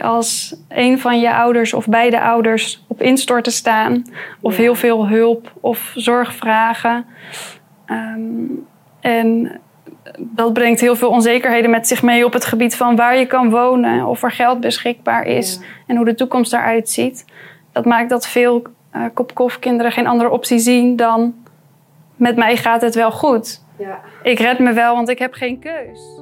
Als een van je ouders of beide ouders op instorten staan, of heel veel hulp of zorg vragen. Ehm, en dat brengt heel veel onzekerheden met zich mee op het gebied van waar je kan wonen, of er geld beschikbaar is en hoe de toekomst daaruit ziet. Dat maakt dat veel uh, kop kinderen geen andere optie zien dan met mij gaat het wel goed. Ja. Ik red me wel, want ik heb geen keus.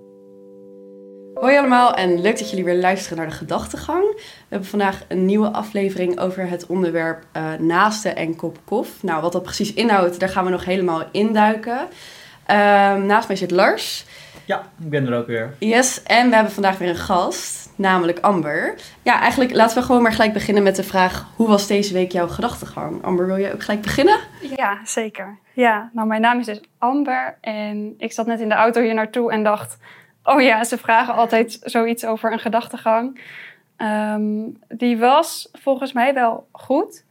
Hoi allemaal en leuk dat jullie weer luisteren naar de Gedachtegang. We hebben vandaag een nieuwe aflevering over het onderwerp uh, naasten en kop kof. Nou, wat dat precies inhoudt, daar gaan we nog helemaal induiken. Uh, naast mij zit Lars. Ja, ik ben er ook weer. Yes, en we hebben vandaag weer een gast namelijk Amber. Ja, eigenlijk laten we gewoon maar gelijk beginnen met de vraag: hoe was deze week jouw gedachtegang? Amber, wil je ook gelijk beginnen? Ja, zeker. Ja, nou, mijn naam is dus Amber en ik zat net in de auto hier naartoe en dacht: oh ja, ze vragen altijd zoiets over een gedachtegang. Ehm, die was volgens mij wel goed.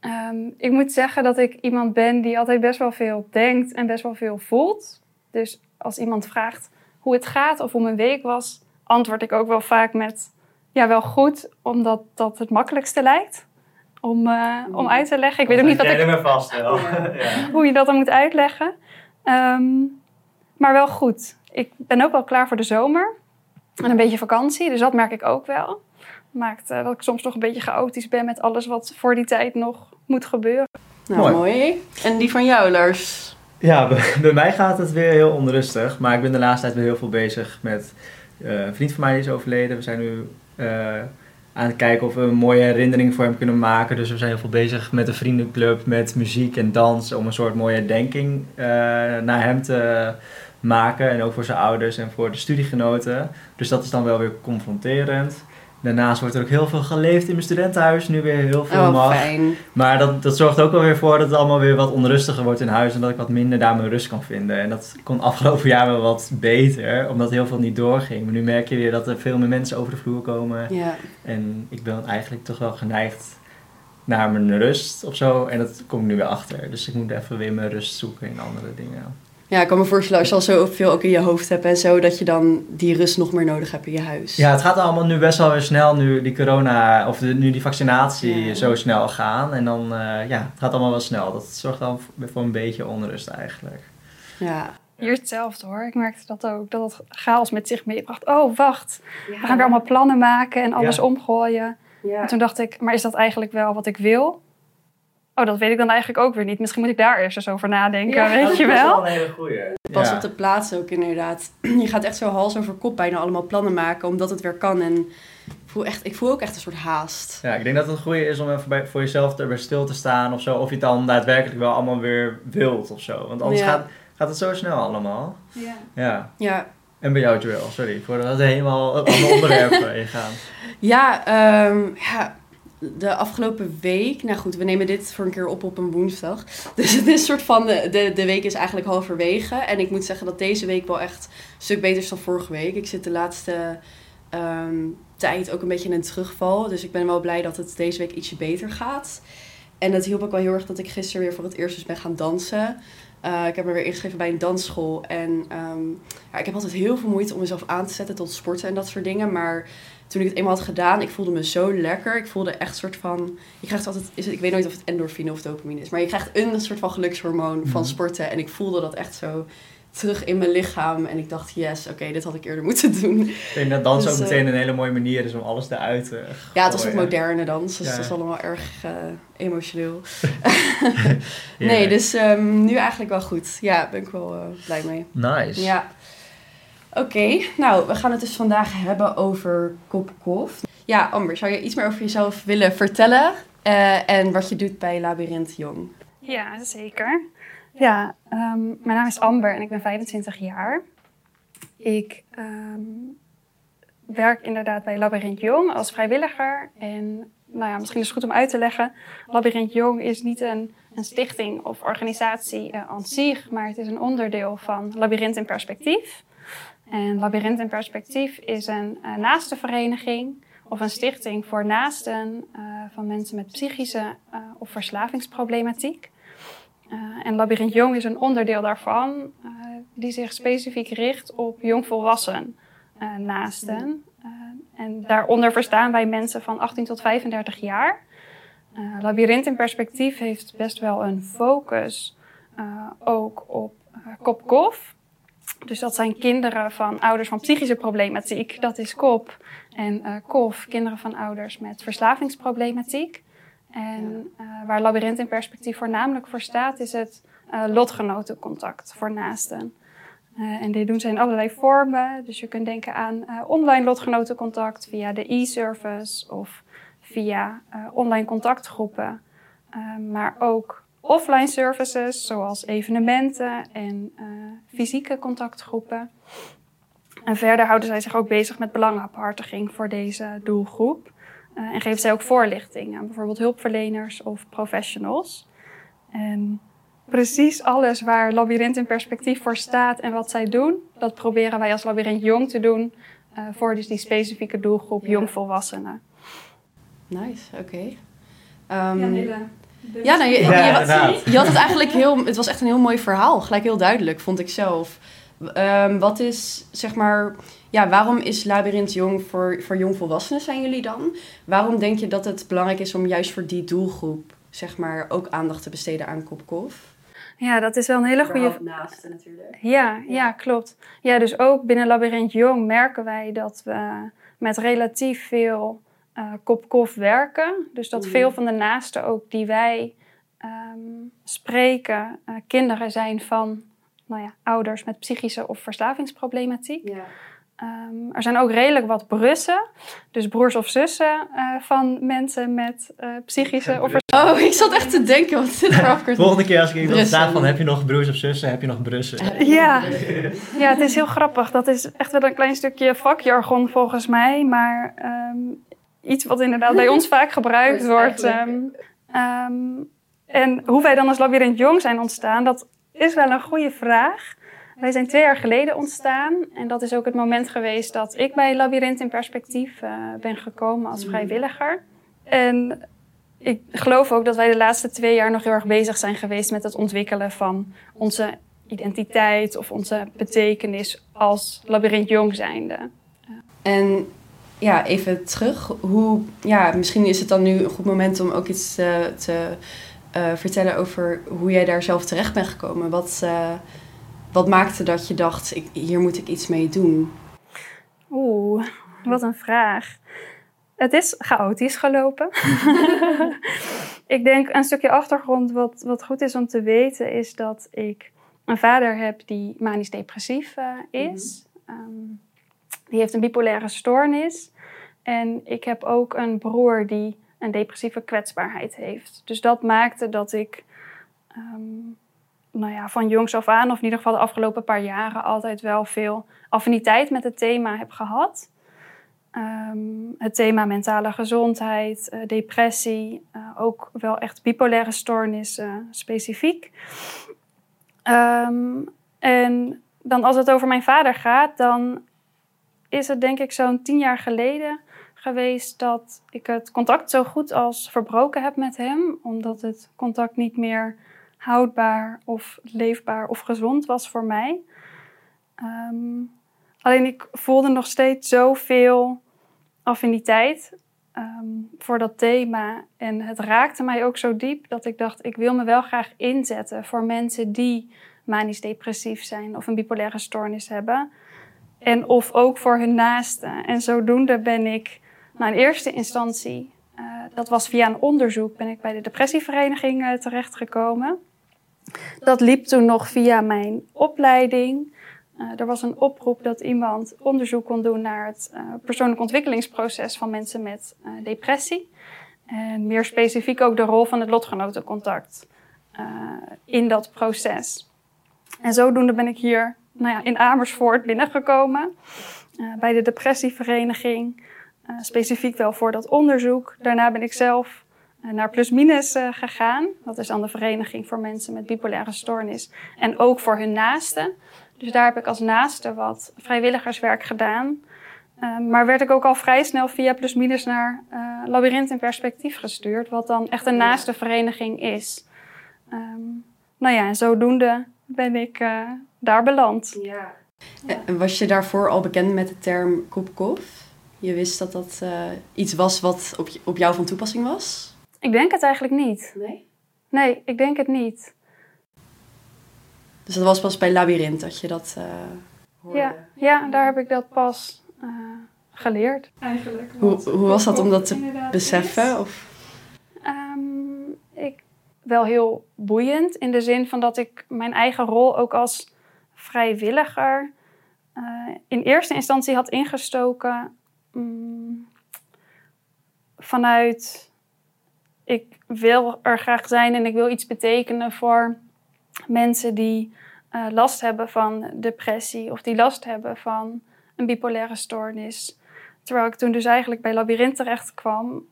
Ehm, ik moet zeggen dat ik iemand ben die altijd best wel veel denkt en best wel veel voelt. Dus als iemand vraagt hoe het gaat of hoe mijn week was, antwoord ik ook wel vaak met ja, wel goed, omdat dat het makkelijkste lijkt om, uh, om uit te leggen. Ik weet ook niet ik. me vast wel. Hoe je dat dan moet uitleggen. Um, maar wel goed. Ik ben ook wel klaar voor de zomer en een beetje vakantie, dus dat merk ik ook wel. Maakt uh, dat ik soms nog een beetje chaotisch ben met alles wat voor die tijd nog moet gebeuren. Nou, mooi. mooi. En die van jou, Lars? Ja, bij, bij mij gaat het weer heel onrustig, maar ik ben de laatste tijd weer heel veel bezig met eh, een vriend van mij is overleden. We zijn nu eh, aan het kijken of we een mooie herinnering voor hem kunnen maken. Dus we zijn heel veel bezig met een vriendenclub, met muziek en dans, om een soort mooie herdenking uh, naar hem te maken. En ook voor zijn ouders en voor de studiegenoten. Dus dat is dan wel weer confronterend. Daarnaast wordt er ook heel veel geleefd in mijn studentenhuis. Nu weer heel veel oh, mag. Fijn. Maar dat, dat zorgt ook wel weer voor dat het allemaal weer wat onrustiger wordt in huis. En dat ik wat minder daar mijn rust kan vinden. En dat kon afgelopen jaar wel wat beter. Omdat heel veel niet doorging. Maar nu merk je weer dat er veel meer mensen over de vloer komen. Ja. En ik ben eigenlijk toch wel geneigd naar mijn rust of zo. En dat kom ik nu weer achter. Dus ik moet even weer mijn rust zoeken in andere dingen. Ja, ik kan me voorstellen als je al zoveel ook in je hoofd hebt en zo, dat je dan die rust nog meer nodig hebt in je huis. Ja, het gaat allemaal nu best wel weer snel, nu die corona, of nu die vaccinatie zo snel gaan. En dan, uh, ja, het gaat allemaal wel snel. Dat zorgt dan voor een beetje onrust eigenlijk. Ja. Hier hetzelfde hoor. Ik merkte dat ook, dat het chaos met zich meebracht. Oh, wacht, we gaan weer allemaal plannen maken en alles omgooien. En toen dacht ik, maar is dat eigenlijk wel wat ik wil? Oh, dat weet ik dan eigenlijk ook weer niet. Misschien moet ik daar eerst eens over nadenken, weet je wel? Dat is wel een hele goeie. Pas op de plaats ook inderdaad. Je gaat echt zo hals over kop bijna allemaal plannen maken, omdat het weer kan. En ik voel, echt, ik voel ook echt een soort haast. Ja, ik denk dat het een goede is om even bij, voor jezelf er weer stil te staan of zo. Of je het dan daadwerkelijk wel allemaal weer wilt of zo. Want anders gaat, gaat het zo snel allemaal. Ja. Ja. ja. En bij jou, Joel, sorry, voordat we helemaal op andere onderwerpen gaan. Ja, um, ja, de afgelopen week, nou goed, we nemen dit voor een keer op op een woensdag. Dus het is een soort van, de, de, de week is eigenlijk halverwege. En ik moet zeggen dat deze week wel echt een stuk beter is dan vorige week. Ik zit de laatste ehm, tijd ook een beetje in een terugval. Dus ik ben wel blij dat het deze week ietsje beter gaat. En het hielp ook wel heel erg dat ik gisteren weer voor het eerst dus ben gaan dansen. Uh, ik heb me weer ingeschreven bij een dansschool. En um, ja, ik heb altijd heel veel moeite om mezelf aan te zetten tot sporten en dat soort dingen. Maar toen ik het eenmaal had gedaan, ik voelde me zo lekker. Ik voelde echt een soort van. Je krijgt altijd. Is het, ik weet nooit of het endorfine of dopamine is. Maar je krijgt een soort van gelukshormoon van mhm. sporten. En ik voelde dat echt zo terug in mijn lichaam. En ik dacht, yes, oké, dit had ik eerder moeten doen. Ik denk dat dans dus, ook meteen een hele mooie manier is om alles eruit te Ja, het was ook moderne dans. Dus het is allemaal erg uh, emotioneel. nee, dus um, nu eigenlijk wel goed. Ja, ben ik wel uh, blij mee. Nice. Ja. Oké, nou, we gaan het dus vandaag hebben over Kopkof. Ja, Amber, zou je iets meer over jezelf willen vertellen? Uh, en wat je doet bij Labyrinth Jong? Ja, zeker. Ja, um, mijn naam is Amber en ik ben 25 jaar. Ik um, werk inderdaad bij Labyrinth Jong als vrijwilliger. En nou ja, misschien is het goed om uit te leggen. Labyrinth Jong is niet een, een stichting of organisatie uh, aan zich, maar het is een onderdeel van Labyrinth in Perspectief. En Labyrinth in Perspectief is een uh, naaste vereniging of een stichting voor naasten uh, van mensen met psychische of verslavingsproblematiek. en Labyrinth Jong is een onderdeel daarvan die zich specifiek richt op jongvolwassen naasten. En daaronder verstaan wij mensen van 18 tot 35 jaar. Labyrinth in Perspectief heeft best wel een focus ook op uh, kop-kof. Dus dat zijn kinderen van ouders van psychische problematiek, dat is kop. En kof, kinderen van ouders met verslavingsproblematiek. En waar Labyrinth in Perspectief voornamelijk voor staat, is het lotgenotencontact voor naasten. Uh, en dit doen ze in allerlei vormen. Dus je kunt denken aan uh, online lotgenotencontact via de e-service of via uh, online contactgroepen. maar ook offline services zoals evenementen en fysieke contactgroepen. En verder houden zij zich ook bezig met belangenbehartiging voor deze doelgroep. en geven zij ook voorlichting aan bijvoorbeeld hulpverleners of professionals. En precies alles waar Labyrinth in perspectief voor staat en wat zij doen, dat proberen wij als Labyrinth Jong te doen uh, voor dus die specifieke doelgroep ja. jongvolwassenen. Nice, oké. Okay. Um, ja, ja, nou, je, je, je, had, je, had, het eigenlijk heel... Het was echt een heel mooi verhaal. Gelijk heel duidelijk, vond ik zelf. Um, wat is, zeg maar... Ja, waarom is Labyrinth Jong voor, voor jongvolwassenen zijn jullie dan? Waarom denk je dat het belangrijk is om juist voor die doelgroep... zeg maar ook aandacht te besteden aan Kopkof? Ja, dat is wel een hele goede... naasten natuurlijk. Ja, ja, ja, klopt. Ja, dus ook binnen Labyrinth Jong merken wij dat we met relatief veel uh, kop-kof werken. Dus dat veel mm. van de naasten ook die wij um, spreken, uh, kinderen zijn van nou ja, ouders met psychische of verslavingsproblematiek. Ja. Um, er zijn ook redelijk wat brussen, dus broers of zussen uh, van mensen met uh, psychische of Oh, ik zat echt te denken, wat zit er afkort? Volgende keer als ik iemand vraag van heb je nog broers of zussen, heb je nog brussen? Ja. ja, het is heel grappig. Dat is echt wel een klein stukje vakjargon volgens mij, maar um, iets wat inderdaad bij ons vaak gebruikt wordt. Um, en hoe wij dan als Labyrinth Jong zijn ontstaan, dat is wel een goede vraag. Wij zijn twee jaar geleden ontstaan en dat is ook het moment geweest dat ik bij Labyrinth in Perspectief uh, ben gekomen als vrijwilliger. En ik geloof ook dat wij de laatste twee jaar nog heel erg bezig zijn geweest met het ontwikkelen van onze identiteit of onze betekenis als Labyrinth Jong zijnde. En ja, even terug. Hoe, ja, misschien is het dan nu een goed moment om ook iets te, te uh, vertellen over hoe jij daar zelf terecht bent gekomen. Wat, uh, wat maakte dat je dacht, ik, hier moet ik iets mee doen? Oeh, wat een vraag. Het is chaotisch gelopen. ik denk een stukje achtergrond wat, wat goed is om te weten is dat ik een vader heb die manisch depressief uh, is. Mm. Um, die heeft een bipolaire stoornis. En ik heb ook een broer die een depressieve kwetsbaarheid heeft. Dus dat maakte dat ik um, nou ja, van jongs af aan, of in ieder geval de afgelopen paar jaren, altijd wel veel affiniteit met het thema heb gehad. Um, het thema mentale gezondheid, uh, depressie, uh, ook wel echt bipolaire stoornissen specifiek. Um, en dan als het over mijn vader gaat, dan is het denk ik zo'n tien jaar geleden geweest dat ik het contact zo goed als verbroken heb met hem, omdat het contact niet meer houdbaar of leefbaar of gezond was voor mij. Um, alleen ik voelde nog steeds zoveel affiniteit um, voor dat thema. En het raakte mij ook zo diep dat ik dacht, ik wil me wel graag inzetten voor mensen die manisch depressief zijn of een bipolaire stoornis hebben. En of ook voor hun naasten. En zodoende ben ik nou, in eerste instantie, uh, dat was via een onderzoek, ben ik bij de depressievereniging uh, terechtgekomen. Dat liep toen nog via mijn opleiding. Uh, er was een oproep dat iemand onderzoek kon doen naar het persoonlijk ontwikkelingsproces van mensen met depressie. En meer specifiek ook de rol van het lotgenotencontact in dat proces. En zodoende ben ik hier nou ja, in Amersfoort binnengekomen. eh, bij de depressievereniging, eh, specifiek wel voor dat onderzoek. Daarna ben ik zelf eh, naar Plusminus uh, gegaan. Dat is dan de vereniging voor mensen met bipolaire stoornis. En ook voor hun naasten. Dus daar heb ik als naaste wat vrijwilligerswerk gedaan. Maar werd ik ook al vrij snel via Plusminus naar uh, Labyrinth in Perspectief gestuurd. Wat dan echt een naaste vereniging is. Um, nou ja, en zodoende ben ik uh, daar beland. Ja. En was je daarvoor al bekend met de term Kopkov? Je wist dat dat uh, iets was wat op, op jou van toepassing was? Ik denk het eigenlijk niet. Nee? Nee, ik denk het niet. Dus dat was pas bij Labyrinth dat je dat uh, hoorde? Ja, ja, daar heb ik dat pas uh, geleerd. Eigenlijk. Hoe, hoe was dat om dat te beseffen? Of? Um, ik, wel heel boeiend in de zin van dat ik mijn eigen rol ook als vrijwilliger uh, in eerste instantie had ingestoken um, vanuit ik wil er graag zijn en ik wil iets betekenen voor mensen die uh, last hebben van depressie of die last hebben van een bipolaire stoornis. Terwijl ik toen dus eigenlijk bij Labyrinth terecht kwam,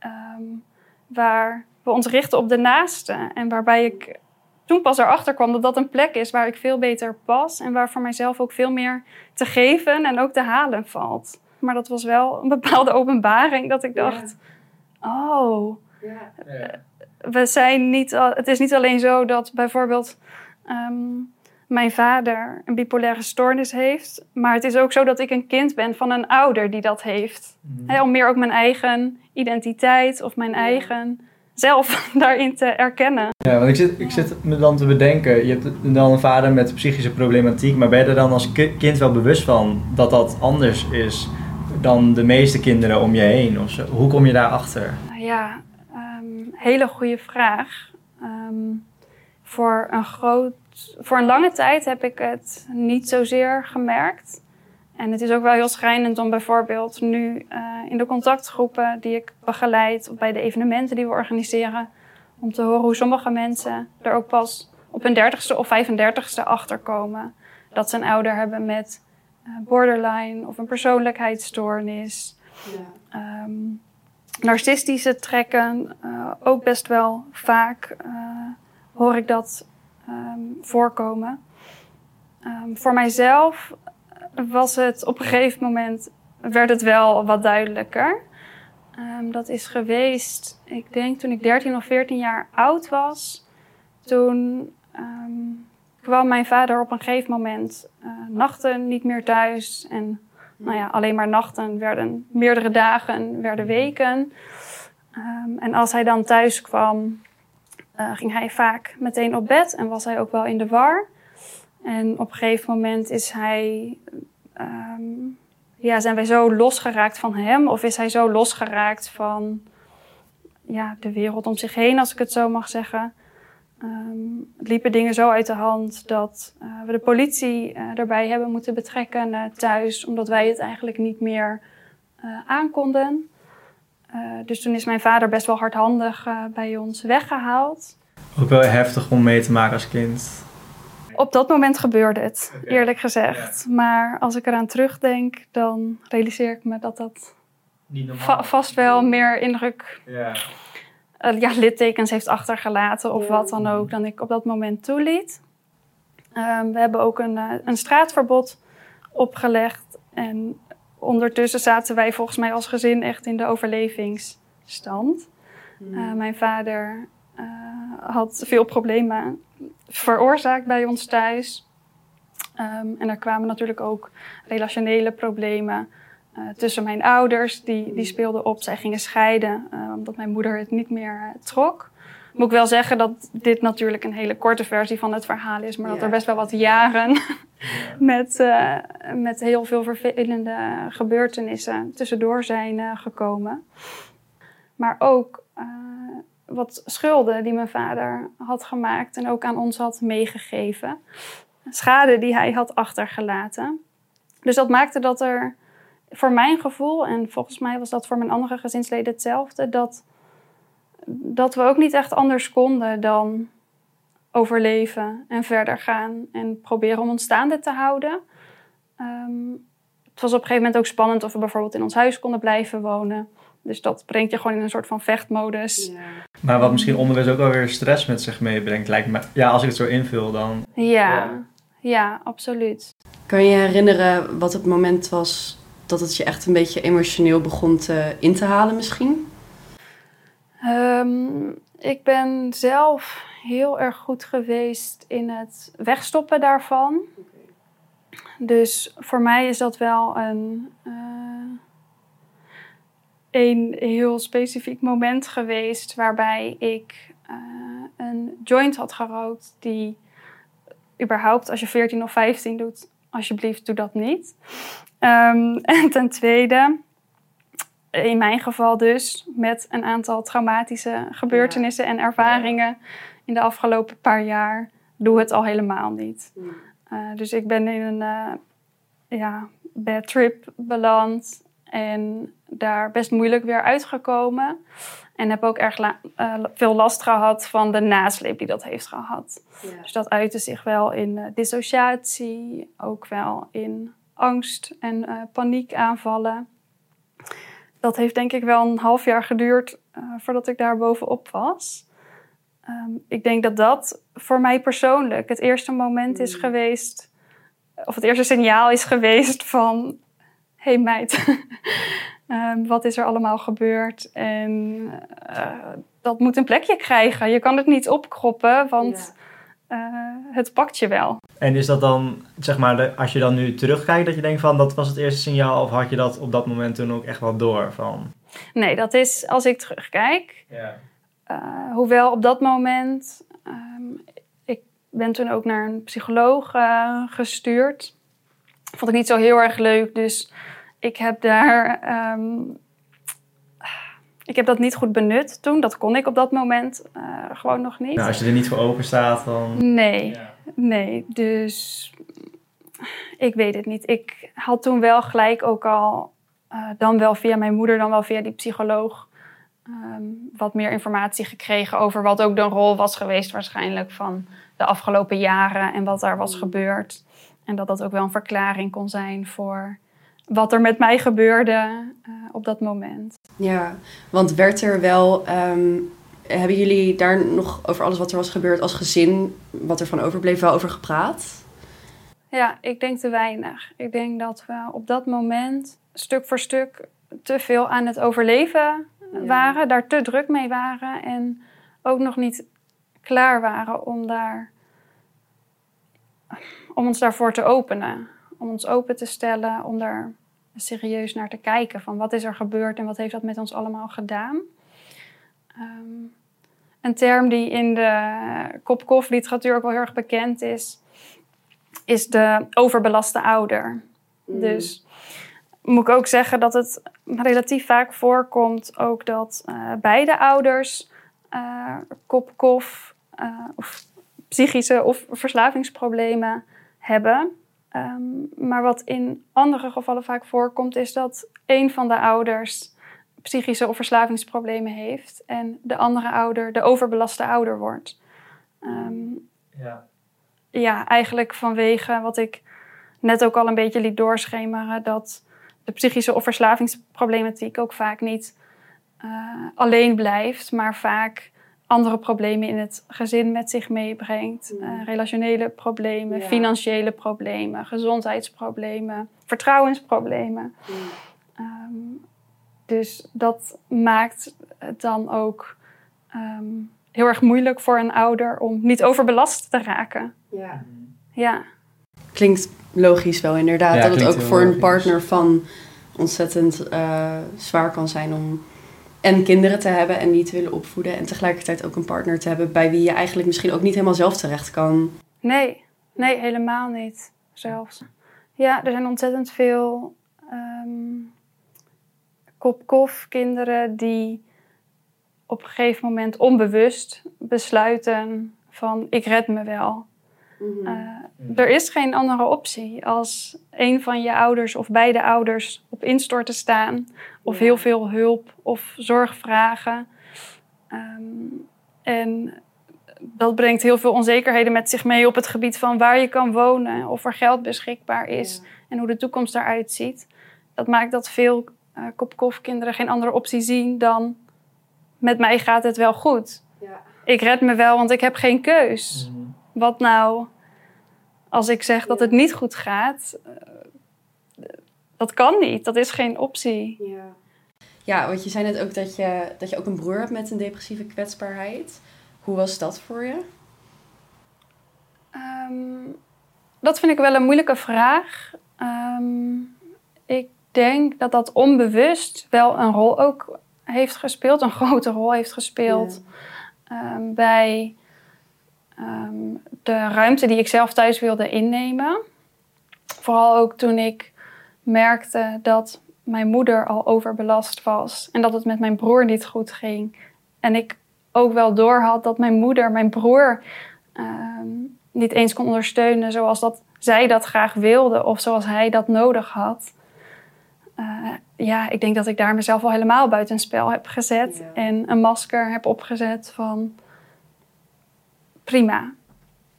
um, waar we ons richten op de naaste. En waarbij ik toen pas erachter kwam dat dat een plek is waar ik veel beter pas en waar voor mijzelf ook veel meer te geven en ook te halen valt. Maar dat was wel een bepaalde openbaring dat ik dacht: ja. oh. Ja. We zijn niet, het is niet alleen zo dat bijvoorbeeld um, mijn vader een bipolaire stoornis heeft, maar het is ook zo dat ik een kind ben van een ouder die dat heeft. Mm. He, om meer ook mijn eigen identiteit of mijn ja. eigen zelf daarin te erkennen. Ja, want ik zit, ik zit me dan te bedenken, je hebt dan een vader met psychische problematiek, maar ben je er dan als kind wel bewust van dat dat anders is dan de meeste kinderen om je heen? Of zo? Hoe kom je daarachter? Ja, um, hele goede vraag. Um, voor, een groot, voor een lange tijd heb ik het niet zozeer gemerkt. En het is ook wel heel schrijnend om bijvoorbeeld nu uh, in de contactgroepen die ik begeleid, of bij de evenementen die we organiseren, om te horen hoe sommige mensen er ook pas op hun dertigste of 35ste achterkomen dat ze een ouder hebben met borderline of een persoonlijkheidsstoornis. Ja. Um, narcistische trekken, uh, ook best wel vaak hoor ik dat um, voorkomen. Um, voor mijzelf was het op een gegeven moment, werd het wel wat duidelijker. Dat is geweest, ik denk toen ik 13 of 14 jaar oud was. Toen kwam mijn vader op een gegeven moment uh, nachten niet meer thuis. En nou ja, alleen maar nachten werden meerdere dagen, werden weken. Um, en als hij dan thuis kwam, uh, ging hij vaak meteen op bed en was hij ook wel in de war. En op een gegeven moment is hij, um, ja, zijn wij zo losgeraakt van hem, of is hij zo losgeraakt van ja, de wereld om zich heen, als ik het zo mag zeggen. Um, het liepen dingen zo uit de hand dat uh, we de politie uh, erbij hebben moeten betrekken uh, thuis, omdat wij het eigenlijk niet meer aankonden. dus toen is mijn vader best wel hardhandig bij ons weggehaald. Ook wel heftig om mee te maken als kind. Op dat moment gebeurde het, okay. eerlijk gezegd. Ja. Maar als ik eraan terugdenk, dan realiseer ik me dat dat va vast wel meer indruk, ja. Uh, ja, littekens heeft achtergelaten of ja. wat dan ook, dan ik op dat moment toeliet. Um, we hebben ook een, uh, een straatverbod opgelegd. En ondertussen zaten wij volgens mij als gezin echt in de overlevingsstand. Mm. Uh, mijn vader had veel problemen veroorzaakt bij ons thuis. Um, en er kwamen natuurlijk ook relationele problemen uh, tussen mijn ouders. Die, die speelden op. Zij gingen scheiden uh, omdat mijn moeder het niet meer uh, trok. Moet ik wel zeggen dat dit natuurlijk een hele korte versie van het verhaal is. Maar ja. dat er best wel wat jaren ja. met, met heel veel vervelende gebeurtenissen tussendoor zijn gekomen. Maar ook wat schulden die mijn vader had gemaakt en ook aan ons had meegegeven. Schade die hij had achtergelaten. Dus dat maakte dat er voor mijn gevoel, en volgens mij was dat voor mijn andere gezinsleden hetzelfde, dat, dat we ook niet echt anders konden dan overleven en verder gaan en proberen om ons staande te houden. Um, het was op een gegeven moment ook spannend of we bijvoorbeeld in ons huis konden blijven wonen. Dus dat brengt je gewoon in een soort van vechtmodus. Ja. Maar wat misschien onderwijs ook wel weer stress met zich meebrengt, lijkt me. Ja, als ik het zo invul, dan. Ja, Ja. ja, absoluut. Kan je je herinneren wat het moment was dat het je echt een beetje emotioneel begon te, in te halen misschien? Ehm, ik ben zelf heel erg goed geweest in het wegstoppen daarvan. Dus voor mij is dat wel een, eh, een heel specifiek moment geweest waarbij ik eh, een joint had gerookt die überhaupt als je 14 of 15 doet, alsjeblieft doe dat niet. Ehm, en ten tweede, in mijn geval dus, met een aantal traumatische gebeurtenissen en ervaringen in de afgelopen paar jaar, doe het al helemaal niet. Uh, dus ik ben in een uh, ja, bad trip beland en daar best moeilijk weer uitgekomen. En heb ook erg la- uh, veel last gehad van de nasleep die dat heeft gehad. Dus dat uitte zich wel in dissociatie, ook wel in angst en uh, paniekaanvallen. Dat heeft denk ik wel een half jaar geduurd uh, voordat ik daar bovenop was. Um, ik denk dat dat voor mij persoonlijk het eerste moment is geweest, of het eerste signaal is geweest van: hé hey meid, um, wat is er allemaal gebeurd? En uh, dat moet een plekje krijgen. Je kan het niet opkroppen, want ja. uh, het pakt je wel. En is dat dan, zeg maar, als je dan nu terugkijkt, dat je denkt van dat was het eerste signaal, of had je dat op dat moment toen ook echt wel door? Van? Nee, dat is als ik terugkijk. Ja. Uh, hoewel op dat moment, um, ik ben toen ook naar een psycholoog uh, gestuurd. Vond ik niet zo heel erg leuk, dus ik heb daar, um, ik heb dat niet goed benut toen. Dat kon ik op dat moment uh, gewoon nog niet. Nou, als je er niet voor open staat, dan. Nee, ja. Nee, dus ik weet het niet. Ik had toen wel gelijk ook al, dan wel via mijn moeder, dan wel via die psycholoog um, wat meer informatie gekregen over wat ook de rol was geweest waarschijnlijk van de afgelopen jaren en wat daar was gebeurd. En dat dat ook wel een verklaring kon zijn voor wat er met mij gebeurde uh, op dat moment. Ja, want werd er wel, um, hebben jullie daar nog over alles wat er was gebeurd als gezin, wat er van overbleef, wel over gepraat? Ja, ik denk te weinig. Ik denk dat we op dat moment stuk voor stuk te veel aan het overleven waren, ja. daar te druk mee waren en ook nog niet klaar waren om, daar, om ons daarvoor te openen. Om ons open te stellen, om daar serieus naar te kijken van wat is er gebeurd en wat heeft dat met ons allemaal gedaan. Um, een term die in de kop-kof literatuur ook wel heel erg bekend is, is de overbelaste ouder. Mm. Dus moet ik ook zeggen dat het relatief vaak voorkomt ook dat uh, beide ouders uh, kop-kof uh, of psychische of verslavingsproblemen hebben. Um, maar wat in andere gevallen vaak voorkomt is dat een van de ouders psychische of verslavingsproblemen heeft en de andere ouder de overbelaste ouder wordt. Um, ja. ja, eigenlijk vanwege wat ik net ook al een beetje liet doorschemeren, dat de psychische of verslavingsproblematiek ook vaak niet uh, alleen blijft, maar vaak andere problemen in het gezin met zich meebrengt. Uh, relationele problemen, ja. financiële problemen, gezondheidsproblemen, vertrouwensproblemen. Ja. Um, dus dat maakt het dan ook um, heel erg moeilijk voor een ouder om niet overbelast te raken. Ja. ja. Klinkt logisch wel inderdaad. Ja, dat het ook voor logisch. een partner van ontzettend uh, zwaar kan zijn om en kinderen te hebben en die te willen opvoeden. En tegelijkertijd ook een partner te hebben bij wie je eigenlijk misschien ook niet helemaal zelf terecht kan. Nee, nee, helemaal niet zelfs. Ja, er zijn ontzettend veel um, kop-kof kinderen die op een gegeven moment onbewust besluiten van ik red me wel. Uh, er is geen andere optie als een van je ouders of beide ouders op instorten staan, of heel veel hulp of zorg vragen. Um, en dat brengt heel veel onzekerheden met zich mee op het gebied van waar je kan wonen, of er geld beschikbaar is. Ja. en hoe de toekomst eruit ziet. Dat maakt dat veel uh, kop kinderen geen andere optie zien dan met mij gaat het wel goed. Ja. Ik red me wel, want ik heb geen keus. Mhm. Wat nou als ik zeg dat het niet goed gaat? Uh, dat kan niet, dat is geen optie. Ja. Ja, want je zei net ook dat je, dat je ook een broer hebt met een depressieve kwetsbaarheid. Hoe was dat voor je? Ehm, dat vind ik wel een moeilijke vraag. Ehm, ik denk dat dat onbewust wel een rol ook heeft gespeeld, een grote rol heeft gespeeld ehm, bij de ruimte die ik zelf thuis wilde innemen. Vooral ook toen ik merkte dat mijn moeder al overbelast was en dat het met mijn broer niet goed ging. En ik ook wel doorhad dat mijn moeder mijn broer ehm, niet eens kon ondersteunen zoals dat zij dat graag wilde of zoals hij dat nodig had. Uh, ja, ik denk dat ik daar mezelf al helemaal buitenspel heb gezet en een masker heb opgezet van prima,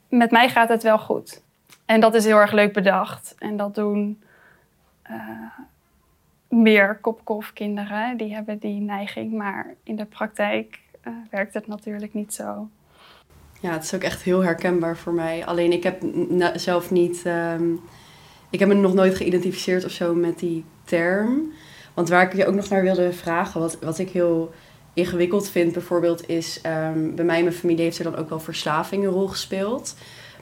met mij gaat het wel goed. En dat is heel erg leuk bedacht. En dat doen uh, meer kopkof kinderen. Die hebben die neiging. Maar in de praktijk uh, werkt het natuurlijk niet zo. Ja, het is ook echt heel herkenbaar voor mij. Alleen ik heb zelf niet... Um, ik heb me nog nooit geïdentificeerd of zo met die term. Want waar ik je ook nog naar wilde vragen... Wat, wat ik heel ingewikkeld vind bijvoorbeeld is... Um, bij mij in mijn familie heeft er dan ook wel verslaving een rol gespeeld.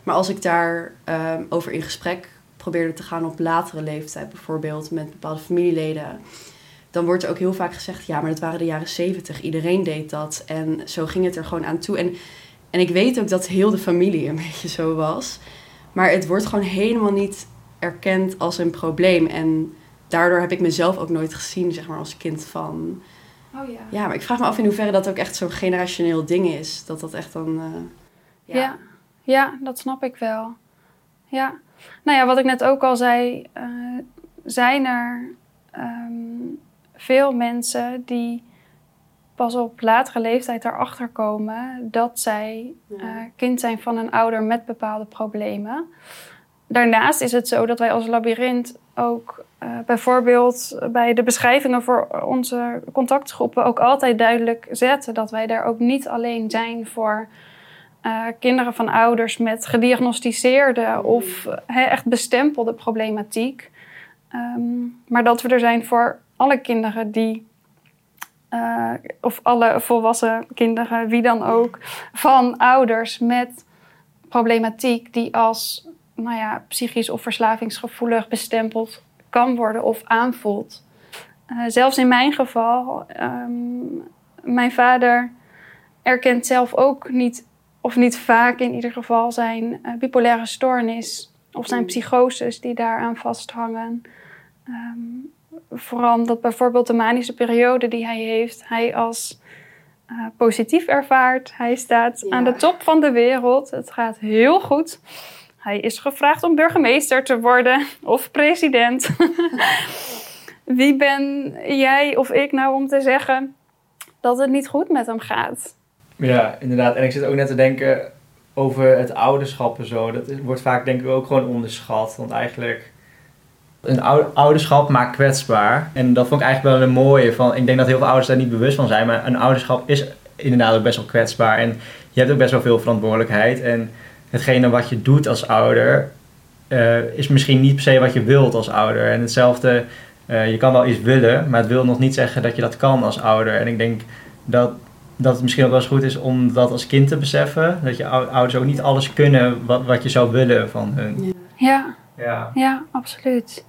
Maar als ik daar um, over in gesprek probeerde te gaan op latere leeftijd, bijvoorbeeld met bepaalde familieleden, dan wordt er ook heel vaak gezegd: ja, maar dat waren de jaren zeventig, iedereen deed dat. En zo ging het er gewoon aan toe. En, en ik weet ook dat heel de familie een beetje zo was. Maar het wordt gewoon helemaal niet erkend als een probleem. En daardoor heb ik mezelf ook nooit gezien, zeg maar, als kind van. Oh ja. Ja, maar ik vraag me af in hoeverre dat ook echt zo'n generationeel ding is. Dat dat echt dan. Uh, ja. ja. Ja, dat snap ik wel. Ja. Nou ja, wat ik net ook al zei, uh, zijn er um, veel mensen die pas op latere leeftijd erachter komen dat zij uh, kind zijn van een ouder met bepaalde problemen. Daarnaast is het zo dat wij als labyrint ook uh, bijvoorbeeld bij de beschrijvingen voor onze contactgroepen ook altijd duidelijk zetten dat wij daar ook niet alleen zijn voor uh, kinderen van ouders met gediagnosticeerde of echt bestempelde problematiek. Um, maar dat we er zijn voor alle kinderen die, uh, of alle volwassen kinderen, wie dan ook, van ouders met problematiek die als nou ja, psychisch of verslavingsgevoelig bestempeld kan worden of aanvoelt. Uh, zelfs in mijn geval, um, mijn vader erkent zelf ook niet of niet vaak in ieder geval, zijn uh, bipolaire stoornis of zijn mm. psychoses die daaraan vasthangen. Um, vooral dat bijvoorbeeld de manische periode die hij heeft, hij als uh, positief ervaart. Hij staat aan de top van de wereld. Het gaat heel goed. Hij is gevraagd om burgemeester te worden of president. Wie ben jij of ik nou om te zeggen dat het niet goed met hem gaat? Ja, inderdaad. En ik zit ook net te denken over het ouderschap en zo. Dat wordt vaak denk ik ook gewoon onderschat. Want eigenlijk, een ouderschap maakt kwetsbaar. En dat vond ik eigenlijk wel een mooie. Van, ik denk dat heel veel ouders daar niet bewust van zijn. Maar een ouderschap is inderdaad ook best wel kwetsbaar. En je hebt ook best wel veel verantwoordelijkheid. En hetgene wat je doet als ouder, uh, is misschien niet per se wat je wilt als ouder. En hetzelfde, uh, je kan wel iets willen, maar het wil nog niet zeggen dat je dat kan als ouder. En ik denk dat dat het misschien ook wel eens goed is om dat als kind te beseffen. Dat je ouders ook niet alles kunnen wat, wat je zou willen van hun. Ja, ja. ja absoluut.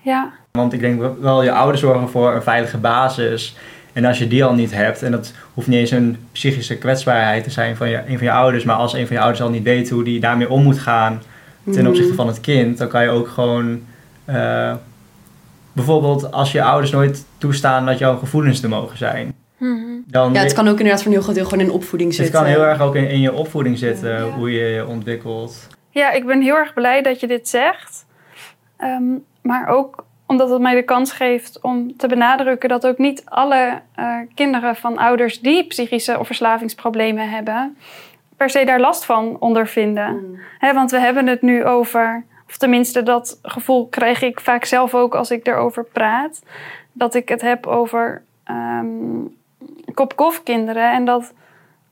Ja. Want ik denk wel, je ouders zorgen voor een veilige basis. En als je die al niet hebt, en dat hoeft niet eens een psychische kwetsbaarheid te zijn van je, een van je ouders, maar als een van je ouders al niet weet hoe die daarmee om moet gaan ten mhm. opzichte van het kind, dan kan je ook gewoon. Uh, bijvoorbeeld als je ouders nooit toestaan dat jouw gevoelens te mogen zijn. Mhm. Dan ja, het kan ook inderdaad van heel groot deel gewoon in opvoeding zitten. Het kan heel erg ook in, in je opvoeding zitten, hoe je je ontwikkelt. Ja, ik ben heel erg blij dat je dit zegt. Ehm, maar ook omdat het mij de kans geeft om te benadrukken dat ook niet alle uh, kinderen van ouders die psychische of verslavingsproblemen hebben, per se daar last van ondervinden. Mm. want we hebben het nu over Of tenminste, dat gevoel krijg ik vaak zelf ook als ik erover praat. Dat ik het heb over um, kinderen. En dat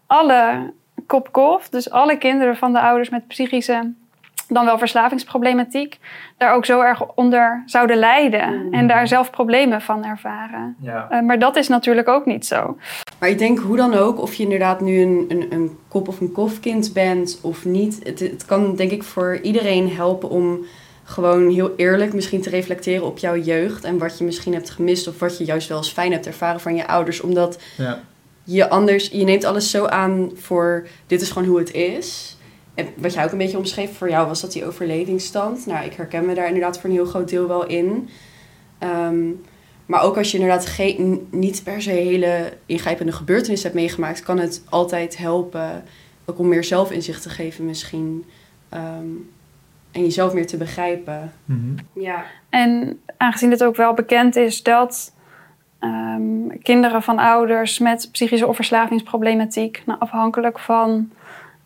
alle kop dus alle kinderen van de ouders met psychische dan wel verslavingsproblematiek, daar ook zo erg onder zouden lijden Mm. en daar zelf problemen van ervaren. Ja. Uh, maar dat is natuurlijk ook niet zo. Maar ik denk hoe dan ook, of je inderdaad nu een, een, een kop- of een kofkind bent of niet, het, het kan denk ik voor iedereen helpen om gewoon heel eerlijk misschien te reflecteren op jouw jeugd en wat je misschien hebt gemist of wat je juist wel eens fijn hebt ervaren van je ouders, omdat Ja. je anders, je neemt alles zo aan voor dit is gewoon hoe het is. En wat jij ook een beetje omschreef voor jou was dat die overlevingsstand. Nou, ik herken me daar inderdaad voor een heel groot deel wel in. Ehm, maar ook als je inderdaad geen, niet per se hele ingrijpende gebeurtenissen hebt meegemaakt, kan het altijd helpen ook om meer zelfinzicht te geven misschien. Ehm, en jezelf meer te begrijpen. Mhm. Ja. En aangezien het ook wel bekend is dat um, kinderen van ouders met psychische of verslavingsproblematiek, nou, afhankelijk van,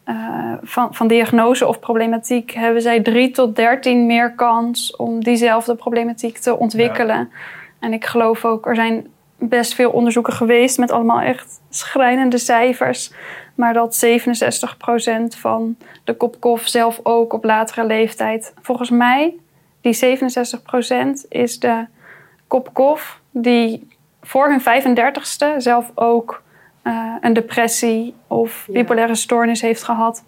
uh, van, van diagnose of problematiek, hebben zij 3 tot 13 meer kans om diezelfde problematiek te ontwikkelen. Ja. En ik geloof ook, er zijn best veel onderzoeken geweest met allemaal echt schrijnende cijfers. Maar dat 67% van de kopkof zelf ook op latere leeftijd, volgens mij, die 67% is de kopkof die voor hun 35ste zelf ook uh, een depressie of Ja. bipolaire stoornis heeft gehad.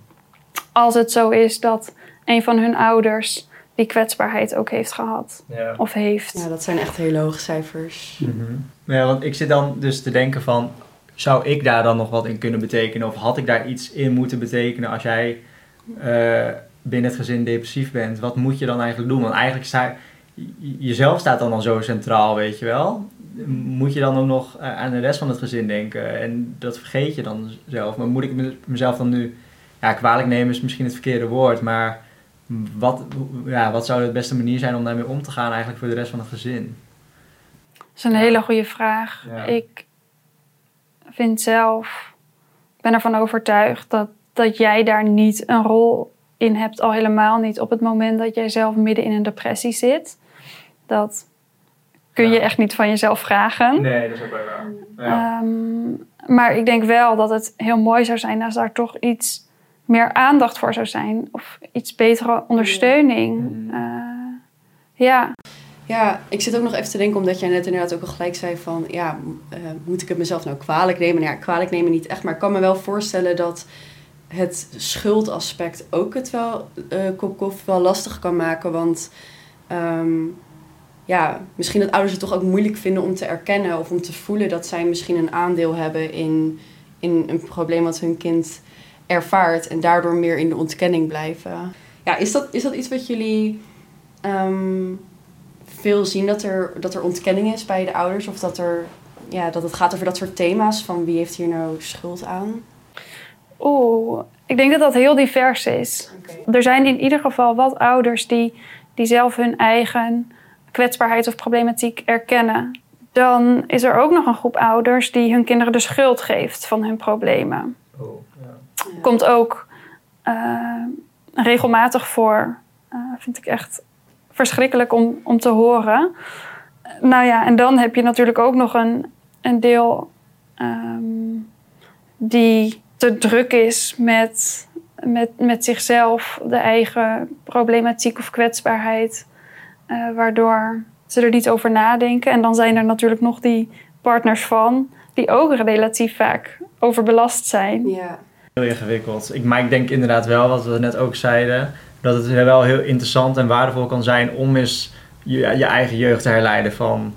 Als het zo is dat een van hun ouders die kwetsbaarheid ook heeft gehad Ja. of heeft. ja, dat zijn echt hele hoge cijfers. Mhm. Ja, want ik zit dan dus te denken van, zou ik daar dan nog wat in kunnen betekenen? Of had ik daar iets in moeten betekenen als jij eh, binnen het gezin depressief bent? Wat moet je dan eigenlijk doen? Want eigenlijk sta jezelf staat dan al zo centraal, weet je wel? Moet je dan ook nog eh, aan de rest van het gezin denken? En dat vergeet je dan zelf. Maar moet ik me- mezelf dan nu, ja, kwalijk nemen is misschien het verkeerde woord, maar wat, ja, wat zou de beste manier zijn om daarmee om te gaan eigenlijk voor de rest van het gezin? Dat is een hele goede vraag. Ja. Ik vind zelf, ik ben ervan overtuigd dat, dat jij daar niet een rol in hebt, al helemaal niet op het moment dat jij zelf midden in een depressie zit. Dat kun je Ja. echt niet van jezelf vragen. Nee, dat is ook wel waar. Ehm, maar ik denk wel dat het heel mooi zou zijn als daar toch iets meer aandacht voor zou zijn. Of iets betere ondersteuning. Mhm. Eh, ja, Ja, ik zit ook nog even te denken, omdat jij net inderdaad ook al gelijk zei van, ja, eh, moet ik het mezelf nou kwalijk nemen? Nou ja, kwalijk nemen niet echt, maar ik kan me wel voorstellen dat het schuldaspect ook het wel, eh Kopkoff wel lastig kan maken, want ehm, ja, misschien dat ouders het toch ook moeilijk vinden om te erkennen of om te voelen dat zij misschien een aandeel hebben in, in een probleem wat hun kind ervaart en daardoor meer in de ontkenning blijven. Ja, is dat, is dat iets wat jullie ehm, veel zien dat er, dat er ontkenning is bij de ouders? Of dat, er, ja, dat het gaat over dat soort thema's van wie heeft hier nou schuld aan? oeh, ik denk dat dat heel divers is. Er zijn in ieder geval wat ouders die, die zelf hun eigen kwetsbaarheid of problematiek erkennen. Dan is er ook nog een groep ouders die hun kinderen de schuld geeft van hun problemen. Oh, ja. Komt ook eh, regelmatig voor. Eh, vind ik echt verschrikkelijk om, om te horen. Nou ja, en dan heb je natuurlijk ook nog een, een deel ehm, die te druk is met, met, met zichzelf, de eigen problematiek of kwetsbaarheid, eh, waardoor ze er niet over nadenken. En dan zijn er natuurlijk nog die partners van, die ook relatief vaak overbelast zijn. Ja. Heel ingewikkeld. Ik, maar ik denk inderdaad wel, wat we net ook zeiden, dat het wel heel interessant en waardevol kan zijn om eens je, je eigen jeugd te herleiden van,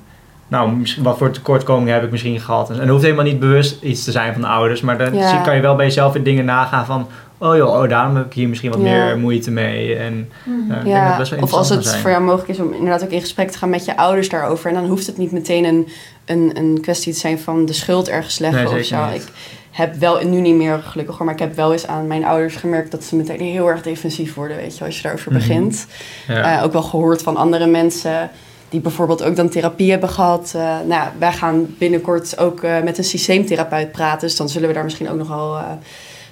nou, misschien- wat voor tekortkomingen heb ik misschien gehad. En het hoeft helemaal niet bewust iets te zijn van de ouders, maar dan Ja. kan je wel bij jezelf weer dingen nagaan van, oh joh, oh, daarom heb ik hier misschien wat Ja. meer moeite mee. En eh, ik denk dat Ja, best wel of als het voor jou mogelijk is om inderdaad ook in gesprek te gaan met je ouders daarover. En dan hoeft het niet meteen een, een, een kwestie te zijn van de schuld ergens leggen Nee, of zeker zo. niet. Ik heb wel, nu niet meer gelukkig hoor, maar ik heb wel eens aan mijn ouders gemerkt dat ze meteen heel erg defensief worden, weet je, als je daarover Mhm. begint. Ja. Eh, ook wel gehoord van andere mensen die bijvoorbeeld ook dan therapie hebben gehad. Eh, nou, ja, wij gaan binnenkort ook eh, met een systeemtherapeut praten. Dus dan zullen we daar misschien ook nog wel eh,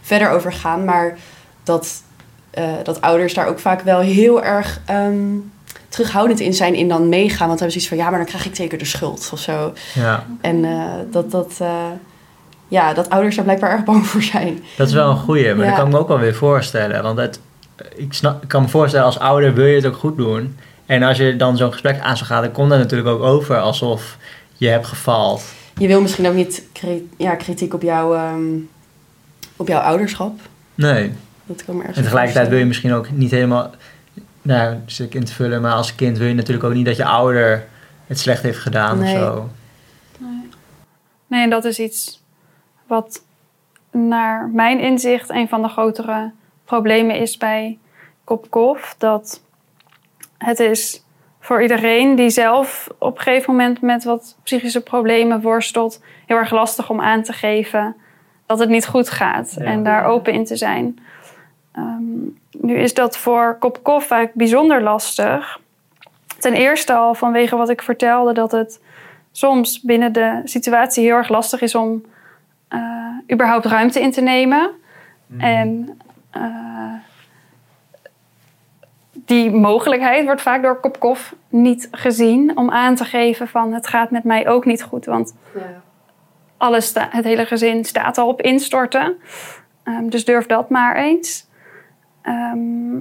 verder over gaan. Maar dat eh, dat ouders daar ook vaak wel heel erg ehm, terughoudend in zijn in dan meegaan. Want dan hebben ze iets van, ja, maar dan krijg ik zeker de schuld of zo. Ja, En eh, dat, dat, eh, ja, dat ouders daar blijkbaar erg bang voor zijn. dat is wel een goeie, maar Ja. dat kan ik me ook wel weer voorstellen. Want het, ik, snap, ik kan me voorstellen, als ouder wil je het ook goed doen. En als je dan zo'n gesprek aan zou gaan, dan komt dat natuurlijk ook over alsof je hebt gefaald. Je wil misschien ook niet ja, kritiek op, jouw ehm, op jouw ouderschap. Nee. Dat kan ergens En tegelijkertijd wil je misschien ook niet helemaal, nou, zit ik in te vullen, maar als kind wil je natuurlijk ook niet dat je ouder het slecht heeft gedaan Nee. of zo. Nee, en dat is iets wat naar mijn inzicht een van de grotere problemen is bij Kopkof. Dat het is voor iedereen die zelf op een gegeven moment met wat psychische problemen worstelt, heel erg lastig om aan te geven dat het niet goed gaat Ja. en daar open in te zijn. Ehm, nu is dat voor Kopkof vaak bijzonder lastig. Ten eerste al vanwege wat ik vertelde, dat het soms binnen de situatie heel erg lastig is om eh, überhaupt ruimte in te nemen. En eh, die mogelijkheid wordt vaak door Kopkof niet gezien om aan te geven van het gaat met mij ook niet goed. Want alles het hele gezin staat al op instorten. Ehm, dus durf dat maar eens. Ehm,